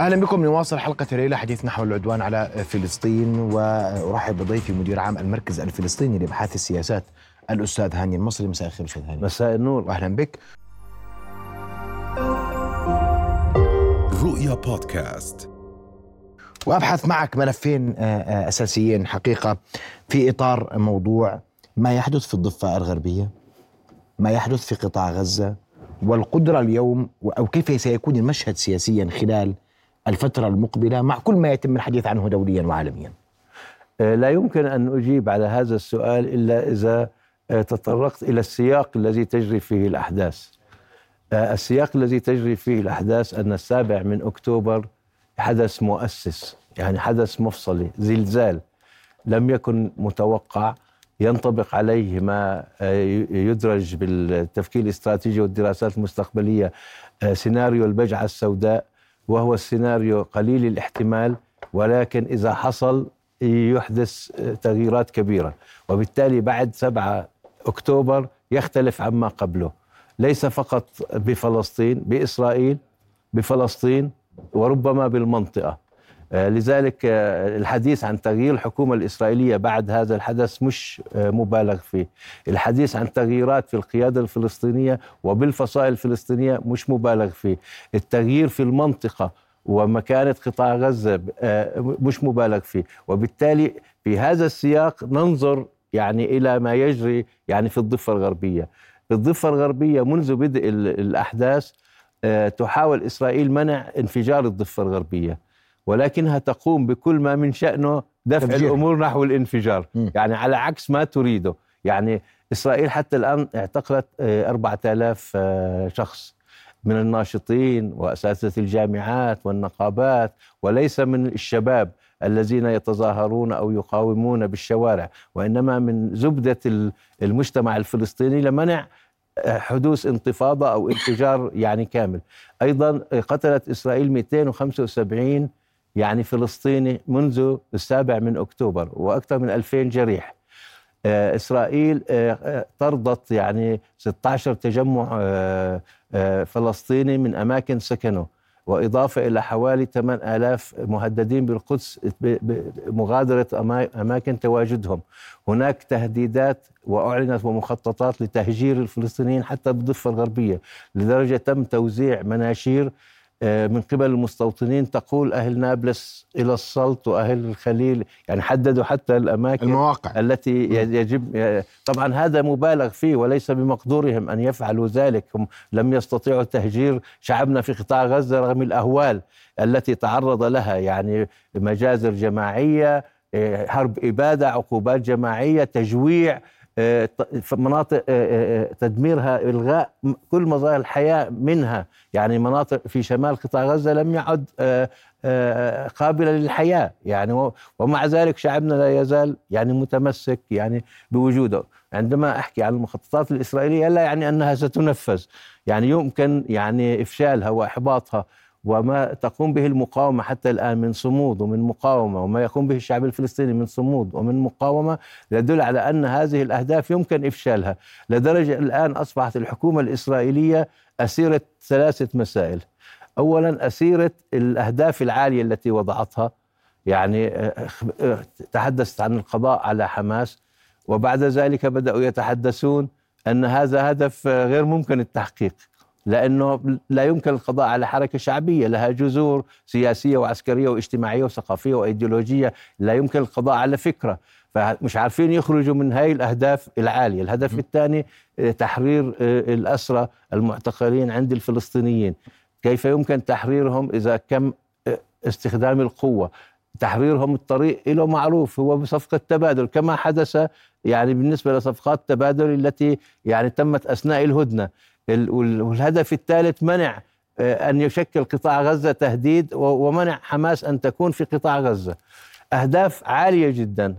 أهلا بكم. نواصل حلقة الليلة حديث نحو العدوان على فلسطين. وأرحب بضيفي مدير عام المركز الفلسطيني لإبحاث السياسات الأستاذ هاني المصري. مساء الخير أستاذ هاني. مساء النور. أهلا بك. رؤيا بودكاست. وأبحث معك ملفين آه، آه، أساسيين حقيقة في إطار موضوع ما يحدث في الضفة الغربية ما يحدث في قطاع غزة والقدرة اليوم أو كيف سيكون المشهد سياسيا خلال الفترة المقبلة مع كل ما يتم الحديث عنه دوليا وعالميا. آه، لا يمكن أن أجيب على هذا السؤال إلا إذا تطرقت إلى السياق الذي تجري فيه الأحداث. السياق الذي تجري فيه الأحداث أن السابع من أكتوبر حدث مؤسس يعني حدث مفصلي زلزال لم يكن متوقع ينطبق عليه ما يدرج بالتفكير الاستراتيجي والدراسات المستقبلية سيناريو البجعة السوداء وهو السيناريو قليل الاحتمال ولكن إذا حصل يحدث آه، تغييرات كبيرة. وبالتالي بعد 7 أكتوبر يختلف عما قبله. ليس فقط بفلسطين بإسرائيل بفلسطين وربما بالمنطقة. آه، لذلك آه، الحديث عن تغيير الحكومة الإسرائيلية بعد هذا الحدث مش آه، مبالغ فيه، الحديث عن تغييرات في القيادة الفلسطينية وبالفصائل الفلسطينية مش مبالغ فيه، التغيير في المنطقة ومكانة قطاع غزة مش مبالغ فيه، وبالتالي في هذا السياق ننظر يعني إلى ما يجري يعني في الضفة الغربية. في الضفة الغربية منذ بدء الأحداث آه، تحاول إسرائيل منع انفجار الضفة الغربية. ولكنها تقوم بكل ما من شأنه دفع تفجير. الأمور نحو الانفجار م. يعني على عكس ما تريده يعني إسرائيل حتى الآن اعتقلت 4000 آه، آه، شخص من الناشطين وأساتذة الجامعات والنقابات وليس من الشباب الذين يتظاهرون أو يقاومون بالشوارع وإنما من زبدة المجتمع الفلسطيني لمنع حدوث انتفاضة أو انفجار يعني كامل أيضا قتلت إسرائيل 275 يعني فلسطيني منذ السابع من أكتوبر وأكثر من 2000 جريح. آه، إسرائيل آه، آه، طردت يعني 16 تجمع فلسطيني من أماكن سكنوا وإضافة إلى حوالي 8000 مهددين بالقدس بمغادرة أماكن تواجدهم. هناك تهديدات وأعلنت ومخططات لتهجير الفلسطينيين حتى بالضفة الغربية لدرجة تم توزيع مناشير من قبل المستوطنين تقول أهل نابلس إلى السلط وأهل الخليل يعني حددوا حتى الأماكن المواقع. التي يجب طبعا هذا مبالغ فيه وليس بمقدورهم أن يفعلوا ذلك هم لم يستطيعوا تهجير شعبنا في قطاع غزة رغم الأهوال التي تعرض لها يعني مجازر جماعية آه، حرب إبادة عقوبات جماعية تجويع مناطق آه، آه، تدميرها إلغاء كل مظاهر الحياة منها. يعني مناطق في شمال قطاع غزة لم يعد آه، قابلة للحياة. يعني ومع ذلك شعبنا لا يزال يعني متمسك يعني بوجوده. عندما أحكي عن المخططات الإسرائيلية لا يعني أنها ستنفذ. يعني يمكن يعني إفشالها وإحباطها وما تقوم به المقاومة حتى الآن من صمود ومن مقاومة وما يقوم به الشعب الفلسطيني من صمود ومن مقاومة يدل على أن هذه الأهداف يمكن إفشالها. لدرجة الآن أصبحت الحكومة الإسرائيلية أسيرة ثلاثة مسائل. أولا أسيرة الأهداف العالية التي وضعتها يعني آه، آه، تحدثت عن القضاء على حماس وبعد ذلك بدأوا يتحدثون أن هذا هدف غير ممكن التحقيق. لأنه لا يمكن القضاء على حركة شعبية لها جذور سياسية وعسكرية واجتماعية وثقافية وإيديولوجية لا يمكن القضاء على فكرة. فمش عارفين يخرجوا من هاي الأهداف العالية. الهدف الثاني آه، تحرير آه، الأسرى المعتقلين عند الفلسطينيين. كيف يمكن تحريرهم إذا كم آه، استخدام القوة؟ تحريرهم الطريق له معروف هو بصفقة تبادل. كما حدث يعني بالنسبة لصفقات التبادل التي يعني تمت أثناء الهدنة. والهدف الثالث منع آه، أن يشكل قطاع غزة تهديد ومنع حماس أن تكون في قطاع غزة. أهداف عالية جدا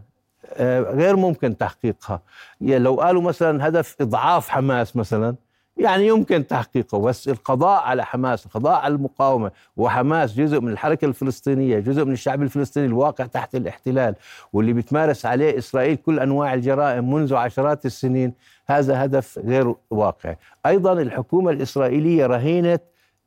آه، غير ممكن تحقيقها. لو قالوا مثلا هدف إضعاف حماس مثلا يعني يمكن تحقيقه بس القضاء على حماس القضاء على المقاومة وحماس جزء من الحركة الفلسطينية جزء من الشعب الفلسطيني الواقع تحت الاحتلال واللي بتمارس عليه إسرائيل كل أنواع الجرائم منذ عشرات السنين هذا هدف غير واقعي أيضا الحكومة الإسرائيلية رهينة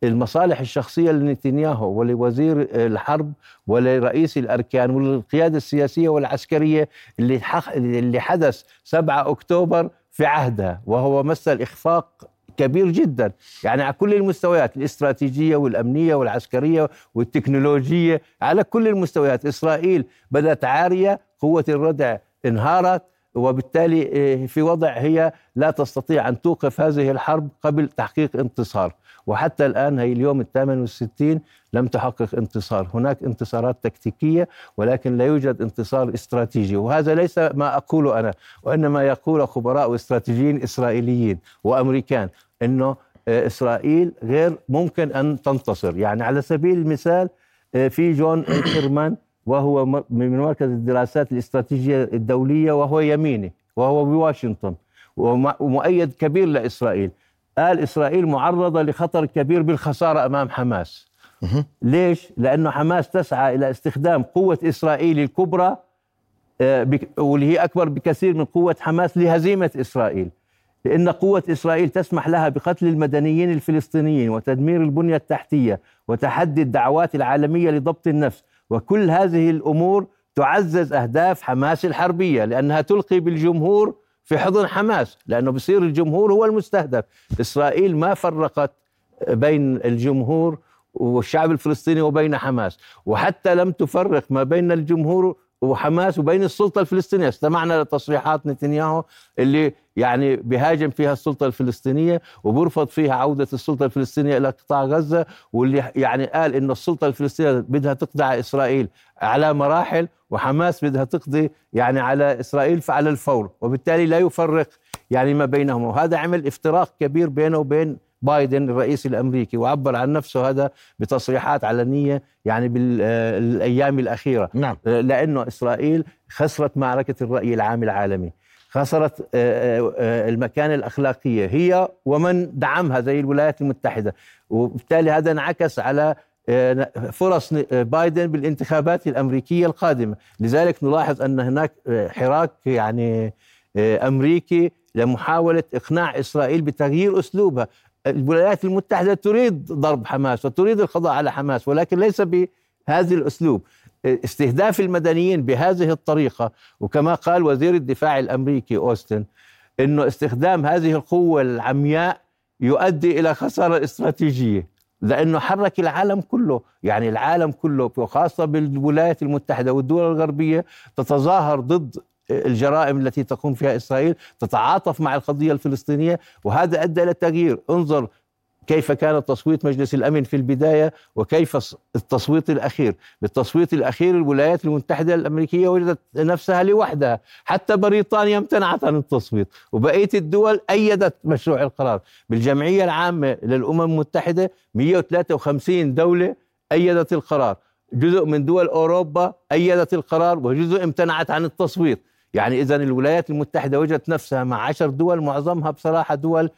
المصالح الشخصية لنتنياهو ولوزير الحرب ولرئيس الأركان وللقيادة السياسية والعسكرية اللي, اللي حدث 7 أكتوبر في عهدها وهو مثل إخفاق كبير جدا. يعني على كل المستويات الاستراتيجية والأمنية والعسكرية والتكنولوجية على كل المستويات. إسرائيل بدأت عارية قوة الردع انهارت وبالتالي إيه، في وضع هي لا تستطيع أن توقف هذه الحرب قبل تحقيق انتصار. وحتى الآن هي اليوم الثامن والستين لم تحقق انتصار. هناك انتصارات تكتيكية ولكن لا يوجد انتصار استراتيجي. وهذا ليس ما أقوله أنا وإنما يقول خبراء استراتيجيين إسرائيليين وأمريكان أنه آه، إسرائيل غير ممكن أن تنتصر. يعني على سبيل المثال آه، في جون كيرمان وهو من مركز الدراسات الاستراتيجية الدولية وهو يميني وهو بواشنطن ومؤيد كبير لإسرائيل. قال إسرائيل معرضة لخطر كبير بالخسارة أمام حماس. ليش؟ لأنه حماس تسعى إلى استخدام قوة إسرائيل الكبرى آه، واللي هي أكبر بكثير من قوة حماس لهزيمة إسرائيل. لأن قوة إسرائيل تسمح لها بقتل المدنيين الفلسطينيين وتدمير البنية التحتية وتحدي الدعوات العالمية لضبط النفس. وكل هذه الأمور تعزز أهداف حماس الحربية لأنها تلقي بالجمهور في حضن حماس لأنه بصير الجمهور هو المستهدف. إسرائيل ما فرقت بين الجمهور والشعب الفلسطيني وبين حماس وحتى لم تفرق ما بين الجمهور وحماس وبين السلطة الفلسطينية. استمعنا لتصريحات نتنياهو اللي يعني بهاجم فيها السلطة الفلسطينية وبرفض فيها عودة السلطة الفلسطينية إلى قطاع غزة واللي يعني قال انه السلطة الفلسطينية بدها تقضي على إسرائيل على مراحل وحماس بدها تقضي يعني على إسرائيل فعلى الفور وبالتالي لا يفرق يعني ما بينهم وهذا عمل افتراق كبير بينه وبين بايدن الرئيس الأمريكي وعبر عن نفسه هذا بتصريحات علنيه يعني بالايام الأخيرة نعم. لأنه إسرائيل خسرت معركة الرأي العام العالمي خسرت آه، آه، آه، المكانة الأخلاقية. هي ومن دعمها زي الولايات المتحدة. وبالتالي هذا انعكس على فرص بايدن بالانتخابات الأمريكية القادمة. لذلك نلاحظ أن هناك حراك يعني أمريكي لمحاولة إقناع إسرائيل بتغيير أسلوبها. الولايات المتحدة تريد ضرب حماس وتريد القضاء على حماس ولكن ليس بهذا الأسلوب. استهداف المدنيين بهذه الطريقة وكما قال وزير الدفاع الأمريكي أوستن أنه استخدام هذه القوة العمياء يؤدي إلى خسارة استراتيجية لأنه حرك العالم كله يعني العالم كله وخاصة بالولايات المتحدة والدول الغربية تتظاهر ضد الجرائم التي تقوم فيها إسرائيل تتعاطف مع القضية الفلسطينية وهذا أدى إلى التغيير. انظر كيف كان تصويت مجلس الأمن في البداية وكيف التصويت الأخير؟ بالتصويت الأخير الولايات المتحدة الأمريكية وجدت نفسها لوحدها. حتى بريطانيا امتنعت عن التصويت. وبقية الدول أيدت مشروع القرار. بالجمعية العامة للأمم المتحدة 153 دولة أيدت القرار. جزء من دول أوروبا أيدت القرار وجزء امتنعت عن التصويت. يعني اذا الولايات المتحدة وجدت نفسها مع عشر دول معظمها بصراحة دول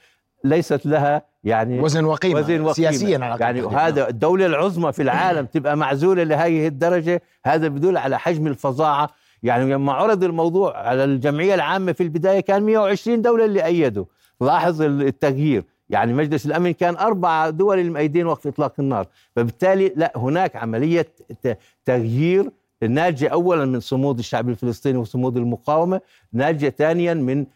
ليست لها يعني وزن وقيمة, وزن وقيمة. سياسيا على يعني هذا الدولة العظمى في العالم تبقى معزولة لهذه الدرجة هذا بدل على حجم الفظاعة. يعني لما عرض الموضوع على الجمعية العامة في البداية كان 120 دولة اللي أيدوا. لاحظ التغيير. يعني مجلس الأمن كان أربع دول المؤيدين وقف إطلاق النار. فبالتالي لا هناك عملية تغيير ناجية أولا من صمود الشعب الفلسطيني وصمود المقاومة ناجية ثانيا من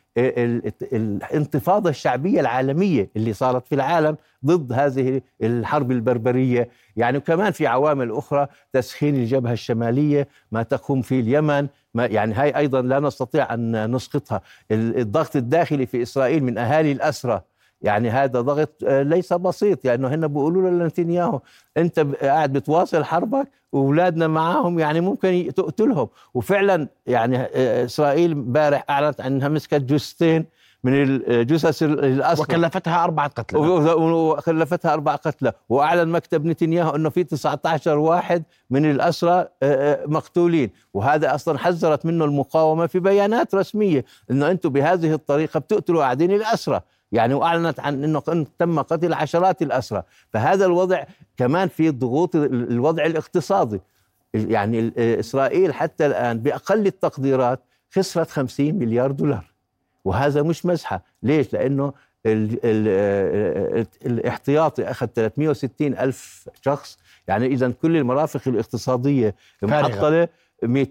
الانتفاضة الشعبية العالمية اللي صارت في العالم ضد هذه الحرب البربرية. يعني كمان في عوامل أخرى تسخين الجبهة الشمالية ما تقوم في اليمن ما يعني هاي أيضا لا نستطيع أن نسقطها. الضغط الداخلي في إسرائيل من أهالي الأسرة يعني هذا ضغط آه، ليس بسيط. يعني هن بيقولوا لنتنياهو أنت قاعد بتواصل حربك وأولادنا معاهم يعني ممكن تقتلهم. وفعلا يعني آه، إسرائيل امبارح أعلنت انها مسكت جثتين من الجثث الأسرى. وكلفتها أربعة قتلى. وكلفتها أربعة قتلى. وأعلن مكتب نتنياهو أنه في 19 واحد من الأسرى آه، مقتولين. وهذا أصلا حذرت منه المقاومة في بيانات رسمية أنه أنتم بهذه الطريقة بتقتلوا قاعدين الأسرى. يعني وأعلنت عن إنه تم قتل عشرات الأسرى. فهذا الوضع كمان في ضغوط الوضع الاقتصادي. يعني إسرائيل حتى الآن بأقل التقديرات خسرت 50 مليار دولار. وهذا مش مزحة. ليش؟ لأنه ال ال ال الاحتياطي أخذ 360 ألف شخص. يعني إذا كل المرافق الاقتصادية. معطلة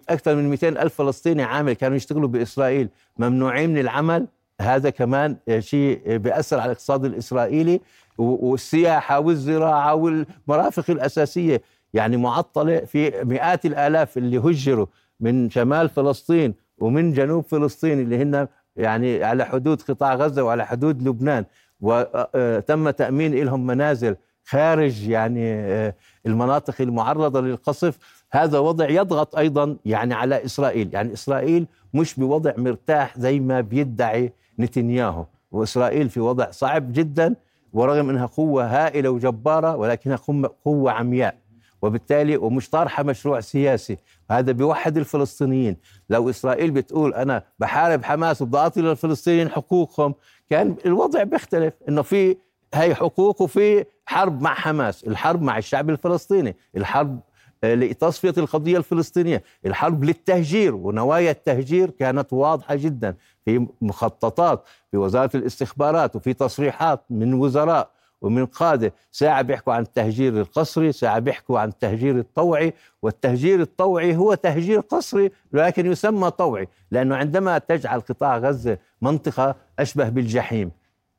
أكثر من 200 ألف فلسطيني عامل كانوا يشتغلوا بإسرائيل. ممنوعين من العمل. هذا كمان شيء بياثر على الاقتصاد الإسرائيلي و- والسياحة والزراعة والمرافق الأساسية. يعني معطلة في مئات الآلاف اللي هجروا من شمال فلسطين ومن جنوب فلسطين اللي هن يعني على حدود قطاع غزة وعلى حدود لبنان. وتم تأمين لهم منازل خارج يعني آه، المناطق المعرضة للقصف. هذا وضع يضغط أيضا يعني على إسرائيل. يعني إسرائيل مش بوضع مرتاح زي ما بيدعي نتنياهو. وإسرائيل في وضع صعب جدا ورغم إنها قوة هائلة وجبارة ولكنها قوة عمياء. وبالتالي ومش طارحه مشروع سياسي. هذا بيوحد الفلسطينيين. لو إسرائيل بتقول أنا بحارب حماس وبدي أعطي للفلسطينيين حقوقهم كان الوضع بيختلف. إنه في هي حقوق وفي حرب مع حماس الحرب مع الشعب الفلسطيني الحرب لتصفية القضية الفلسطينية. الحرب للتهجير ونوايا التهجير كانت واضحة جدا في مخططات في وزارة الاستخبارات وفي تصريحات من وزراء ومن قادة. ساعة بيحكوا عن التهجير القسري ساعة بيحكوا عن التهجير الطوعي والتهجير الطوعي هو تهجير قسري لكن يسمى طوعي لأنه عندما تجعل قطاع غزة منطقة أشبه بالجحيم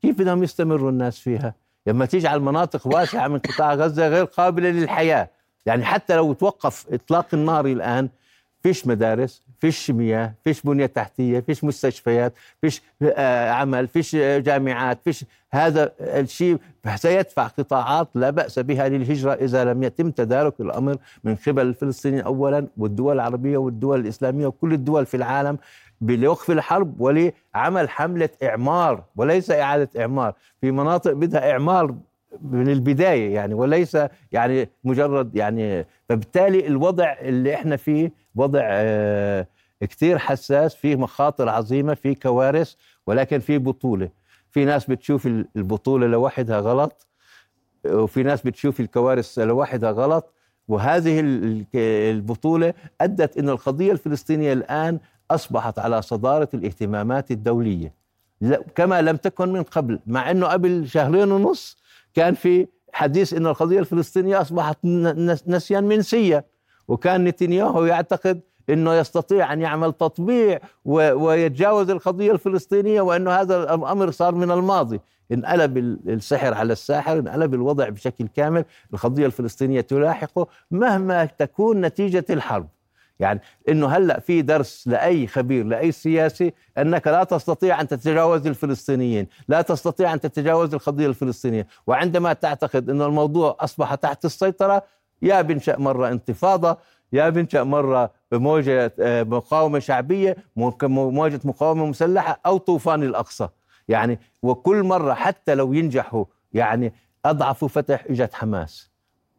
كيف بدهم يستمروا الناس فيها؟ لما تجعل مناطق واسعة من قطاع غزة غير قابلة للحياة. يعني حتى لو توقف إطلاق النار الآن فيش مدارس فيش مياه فيش بنية تحتية فيش مستشفيات فيش آه، عمل فيش آه، جامعات فيش هذا الشيء سيدفع قطاعات لا بأس بها للهجرة إذا لم يتم تدارك الأمر من قبل الفلسطينيين أولا والدول العربية والدول الإسلامية وكل الدول في العالم بوقف الحرب ولعمل حملة إعمار وليس إعادة إعمار. في مناطق بدها إعمار من البداية يعني وليس يعني مجرد يعني فبالتالي الوضع اللي إحنا فيه وضع آه، كتير حساس فيه مخاطر عظيمة فيه كوارث ولكن فيه بطولة. في ناس بتشوف ال- البطولة لوحدها غلط وفي ناس بتشوف الكوارث لوحدها غلط وهذه ال- ال- البطولة أدت أن القضية الفلسطينية الآن أصبحت على صدارة الاهتمامات الدولية. لا- كما لم تكن من قبل مع أنه قبل شهرين ونص كان في حديث أن القضية الفلسطينية أصبحت نسيا منسيا وكان نتنياهو يعتقد إنه يستطيع أن يعمل تطبيع ويتجاوز القضية الفلسطينية وانه هذا الأمر صار من الماضي. انقلب ال- السحر على الساحر انقلب الوضع بشكل كامل. القضية الفلسطينية تلاحقه مهما تكون نتيجة الحرب. يعني إنه هلأ في درس لأي خبير لأي سياسي أنك لا تستطيع أن تتجاوز الفلسطينيين، لا تستطيع أن تتجاوز القضية الفلسطينية، وعندما تعتقد ان الموضوع أصبح تحت السيطرة يا بنشأ مرة انتفاضة يا بنشأ مرة موجه آه، مقاومة شعبية مو- موجة مقاومة مسلحة أو طوفان الأقصى. يعني وكل مرة حتى لو ينجحوا يعني اضعفوا فتح إجت حماس.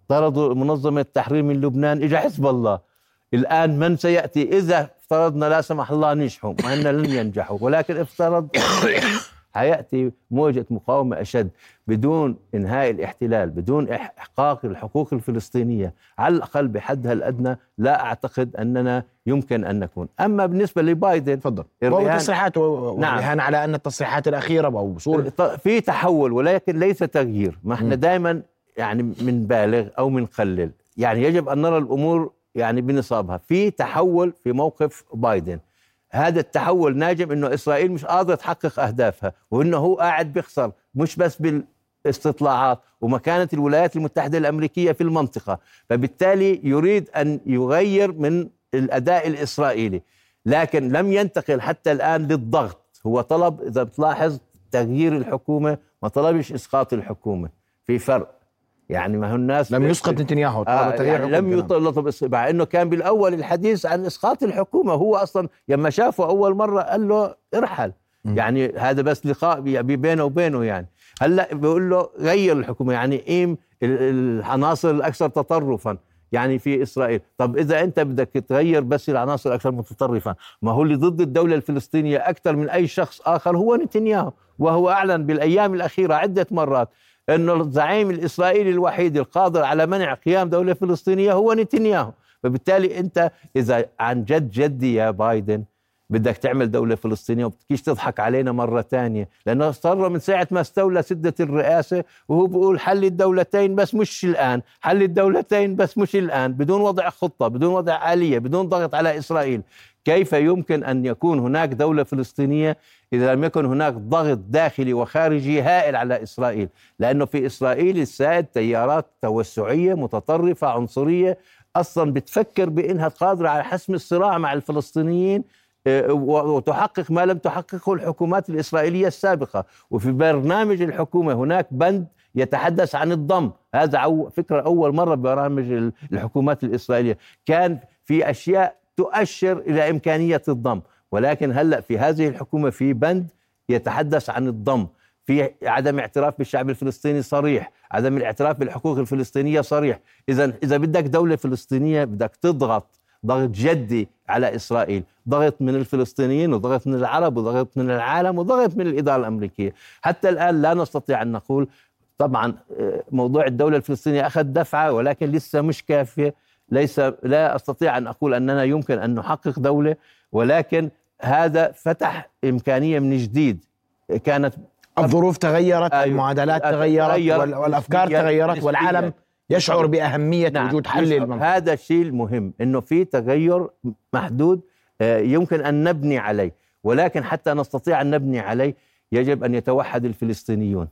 طردوا منظمة تحرير من لبنان اجى حزب الله. الآن من سيأتي؟ إذا افترضنا لا سمح الله نجحوا مع ان لن ينجحوا ولكن افترض حياتي موجة مقاومة أشد بدون إنهاء الاحتلال بدون إحقاق الحقوق الفلسطينية على الأقل بحدها الأدنى لا أعتقد أننا يمكن أن نكون. أما بالنسبة لبايدن تفضل. وهو تصريحات و- نعم. على أن التصريحات الأخيرة أو وصول ط- في تحول ولكن ليس تغيير. ما إحنا. دائما يعني بنبالغ أو بنقلل يعني يجب أن نرى الأمور يعني بنصابها. في تحول في موقف بايدن. هذا التحول ناجم إنه إسرائيل مش قادرة تحقق أهدافها وإنه هو قاعد بيخسر مش بس بالاستطلاعات ومكانه الولايات المتحدة الأمريكية في المنطقة. فبالتالي يريد أن يغير من الأداء الإسرائيلي. لكن لم ينتقل حتى الآن للضغط. هو طلب إذا بتلاحظ تغيير الحكومة ما طلبش إسقاط الحكومة. في فرق. يعني ما هو الناس لم يسقط نتنياهو آه يعني لم بس- مع إنه كان بالأول الحديث عن إسقاط الحكومة هو أصلا لما شافه أول مرة قال له ارحل. مم. يعني هذا بس لقاء بي- بينه وبينه يعني. هلأ بيقول له غير الحكومة يعني قيم ال- العناصر الأكثر تطرفا يعني في إسرائيل. طب إذا أنت بدك تغير بس العناصر الأكثر متطرفه ما هو اللي ضد الدولة الفلسطينية أكثر من أي شخص آخر هو نتنياهو وهو أعلن بالأيام الأخيرة عدة مرات انه الزعيم الإسرائيلي الوحيد القادر على منع قيام دولة فلسطينية هو نتنياهو. فبالتالي أنت إذا عن جد جدي يا بايدن بدك تعمل دولة فلسطينية وبتكيش تضحك علينا مرة تانية. لأنه صار من ساعة ما استولى سدة الرئاسة وهو بيقول حل الدولتين بس مش الآن حل الدولتين بس مش الآن بدون وضع خطة بدون وضع آلية بدون ضغط على إسرائيل. كيف يمكن أن يكون هناك دولة فلسطينية إذا لم يكن هناك ضغط داخلي وخارجي هائل على إسرائيل؟ لأنه في إسرائيل السائد تيارات توسعية متطرفة عنصرية أصلا بتفكر بأنها قادرة على حسم الصراع مع الفلسطينيين وتحقق ما لم تحققه الحكومات الإسرائيلية السابقة. وفي برنامج الحكومة هناك بند يتحدث عن الضم. هذا فكرة أول مرة ببرامج الحكومات الإسرائيلية. كان في أشياء تؤشر إلى إمكانية الضم. ولكن هلأ في هذه الحكومة في بند يتحدث عن الضم. في عدم اعتراف بالشعب الفلسطيني صريح. عدم الاعتراف بالحقوق الفلسطينية صريح. إذا إذا بدك دولة فلسطينية بدك تضغط ضغط جدي على إسرائيل ضغط من الفلسطينيين وضغط من العرب وضغط من العالم وضغط من الإدارة الأمريكية. حتى الآن لا نستطيع أن نقول طبعا آه، موضوع الدولة الفلسطينية أخذ دفعة ولكن لسه مش كافية. ليس لا أستطيع أن أقول أننا يمكن أن نحقق دولة ولكن هذا فتح إمكانية من جديد. كانت الظروف تغيرت أيوة. المعادلات تغيرت, تغيرت والأفكار تغيرت والعالم يشعر بأهمية نعم. وجود حل للمنطقة هذا الشيء المهم أنه في تغير محدود آه، يمكن أن نبني عليه ولكن حتى نستطيع أن نبني عليه يجب أن يتوحد الفلسطينيون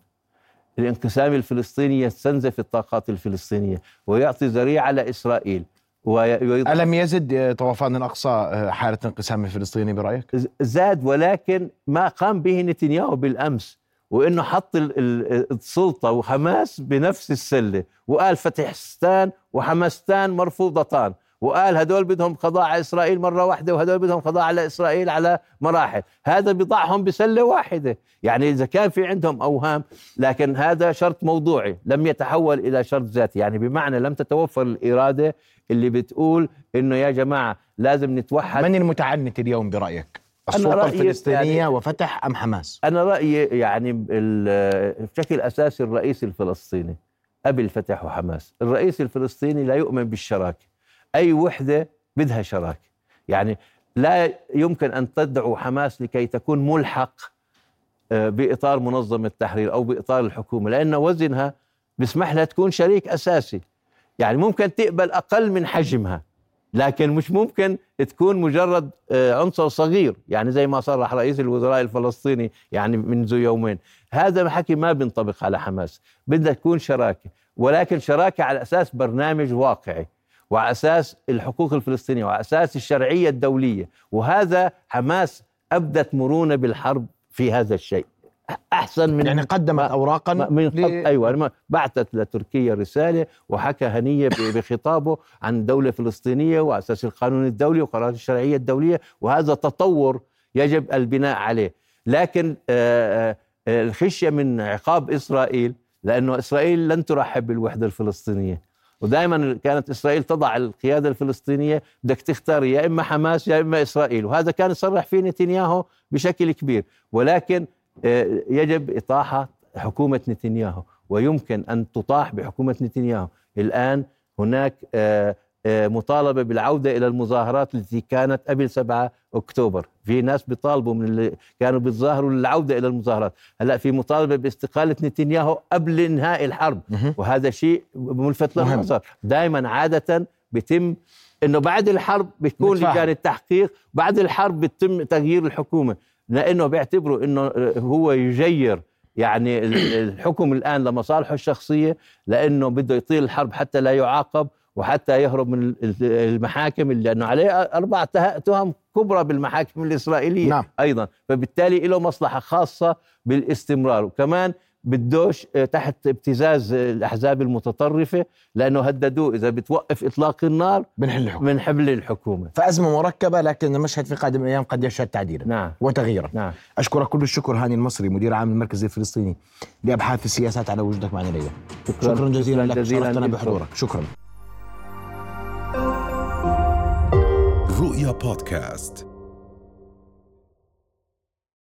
الانقسام الفلسطيني يستنزف الطاقات الفلسطينية ويعطي ذريعة لإسرائيل ألم يزد طوفان الأقصى آه، حالة انقسام الفلسطيني برأيك؟ زاد ولكن ما قام به نتنياهو بالأمس وإنه حط السلطة وحماس بنفس السلة. وقال فتحستان وحماستان مرفوضتان. وقال هدول بدهم قضاء على إسرائيل مرة واحدة وهدول بدهم قضاء على إسرائيل على مراحل. هذا بضعهم بسلة واحدة. يعني إذا كان في عندهم أوهام لكن هذا شرط موضوعي. لم يتحول إلى شرط ذاتي. يعني بمعنى لم تتوفر الإرادة اللي بتقول إنه يا جماعة لازم نتوحد. من المتعنت اليوم برأيك؟ السلطة الفلسطينية يعني وفتح أم حماس؟ أنا رأيي يعني بشكل أساسي الرئيس الفلسطيني أبي الفتح وحماس. الرئيس الفلسطيني لا يؤمن بالشراكة. أي وحدة بدها شراكة. يعني لا يمكن أن تدعو حماس لكي تكون ملحق آه، بإطار منظمة التحرير أو بإطار الحكومة لأن وزنها بيسمح لها تكون شريك أساسي. يعني ممكن تقبل أقل من حجمها. لكن مش ممكن تكون مجرد آه، عنصر صغير يعني زي ما صرح رئيس الوزراء الفلسطيني يعني منذ يومين. هذا حكي ما بينطبق على حماس بدها تكون شراكة ولكن شراكة على أساس برنامج واقعي وعلى أساس الحقوق الفلسطينية وعلى أساس الشرعية الدولية. وهذا حماس أبدت مرونة بالحرب في هذا الشيء. أحسن من يعني قدمت اوراقا من ل... أيوه بعثت لتركيا رسالة وحكى هنية بخطابه عن دولة فلسطينية واساس القانون الدولي وقرارات الشرعية الدولية وهذا تطور يجب البناء عليه. لكن آه، آه، الخشية من عقاب إسرائيل لأنه إسرائيل لن ترحب بالوحدة الفلسطينية. ودائما كانت إسرائيل تضع القيادة الفلسطينية بدك تختار يا إما حماس يا إما إسرائيل. وهذا كان يصرح فيه نتنياهو بشكل كبير. ولكن آه، يجب إطاحة حكومة نتنياهو ويمكن أن تطاح بحكومة نتنياهو. الآن هناك آه، آه، مطالبة بالعودة إلى المظاهرات التي كانت قبل 7 أكتوبر. في ناس بيطالبوا من اللي كانوا بيتظاهروا للعودة إلى المظاهرات. هلأ في مطالبة باستقالة نتنياهو قبل إنهاء الحرب. وهذا شيء ملفت للنظر دائما عادة بيتم إنه بعد الحرب بيكون لجان التحقيق بعد الحرب بيتم تغيير الحكومة. لأنه بيعتبروا إنه هو يجير يعني الحكم الآن لمصالحه الشخصية لأنه بده يطيل الحرب حتى لا يعاقب وحتى يهرب من المحاكم لأنه عليه أربع تهم كبرى بالمحاكم الإسرائيلية نعم. أيضا فبالتالي له مصلحة خاصة بالاستمرار وكمان بدوش آه، تحت ابتزاز الأحزاب المتطرفة لأنه هددوه إذا بتوقف إطلاق النار بنحل الحكومة. بنحل الحكومة. فأزمة مركبة لكن المشهد في قادم الأيام قد يشهد تعديلا نعم. وتغييرا. نعم. أشكرك كل الشكر هاني المصري مدير عام المركز الفلسطيني لأبحاث السياسات على وجودك معنا اليوم شكرا, شكرا جزيلا لك شرفتنا بحضورك. شكرا. رؤيا بودكاست.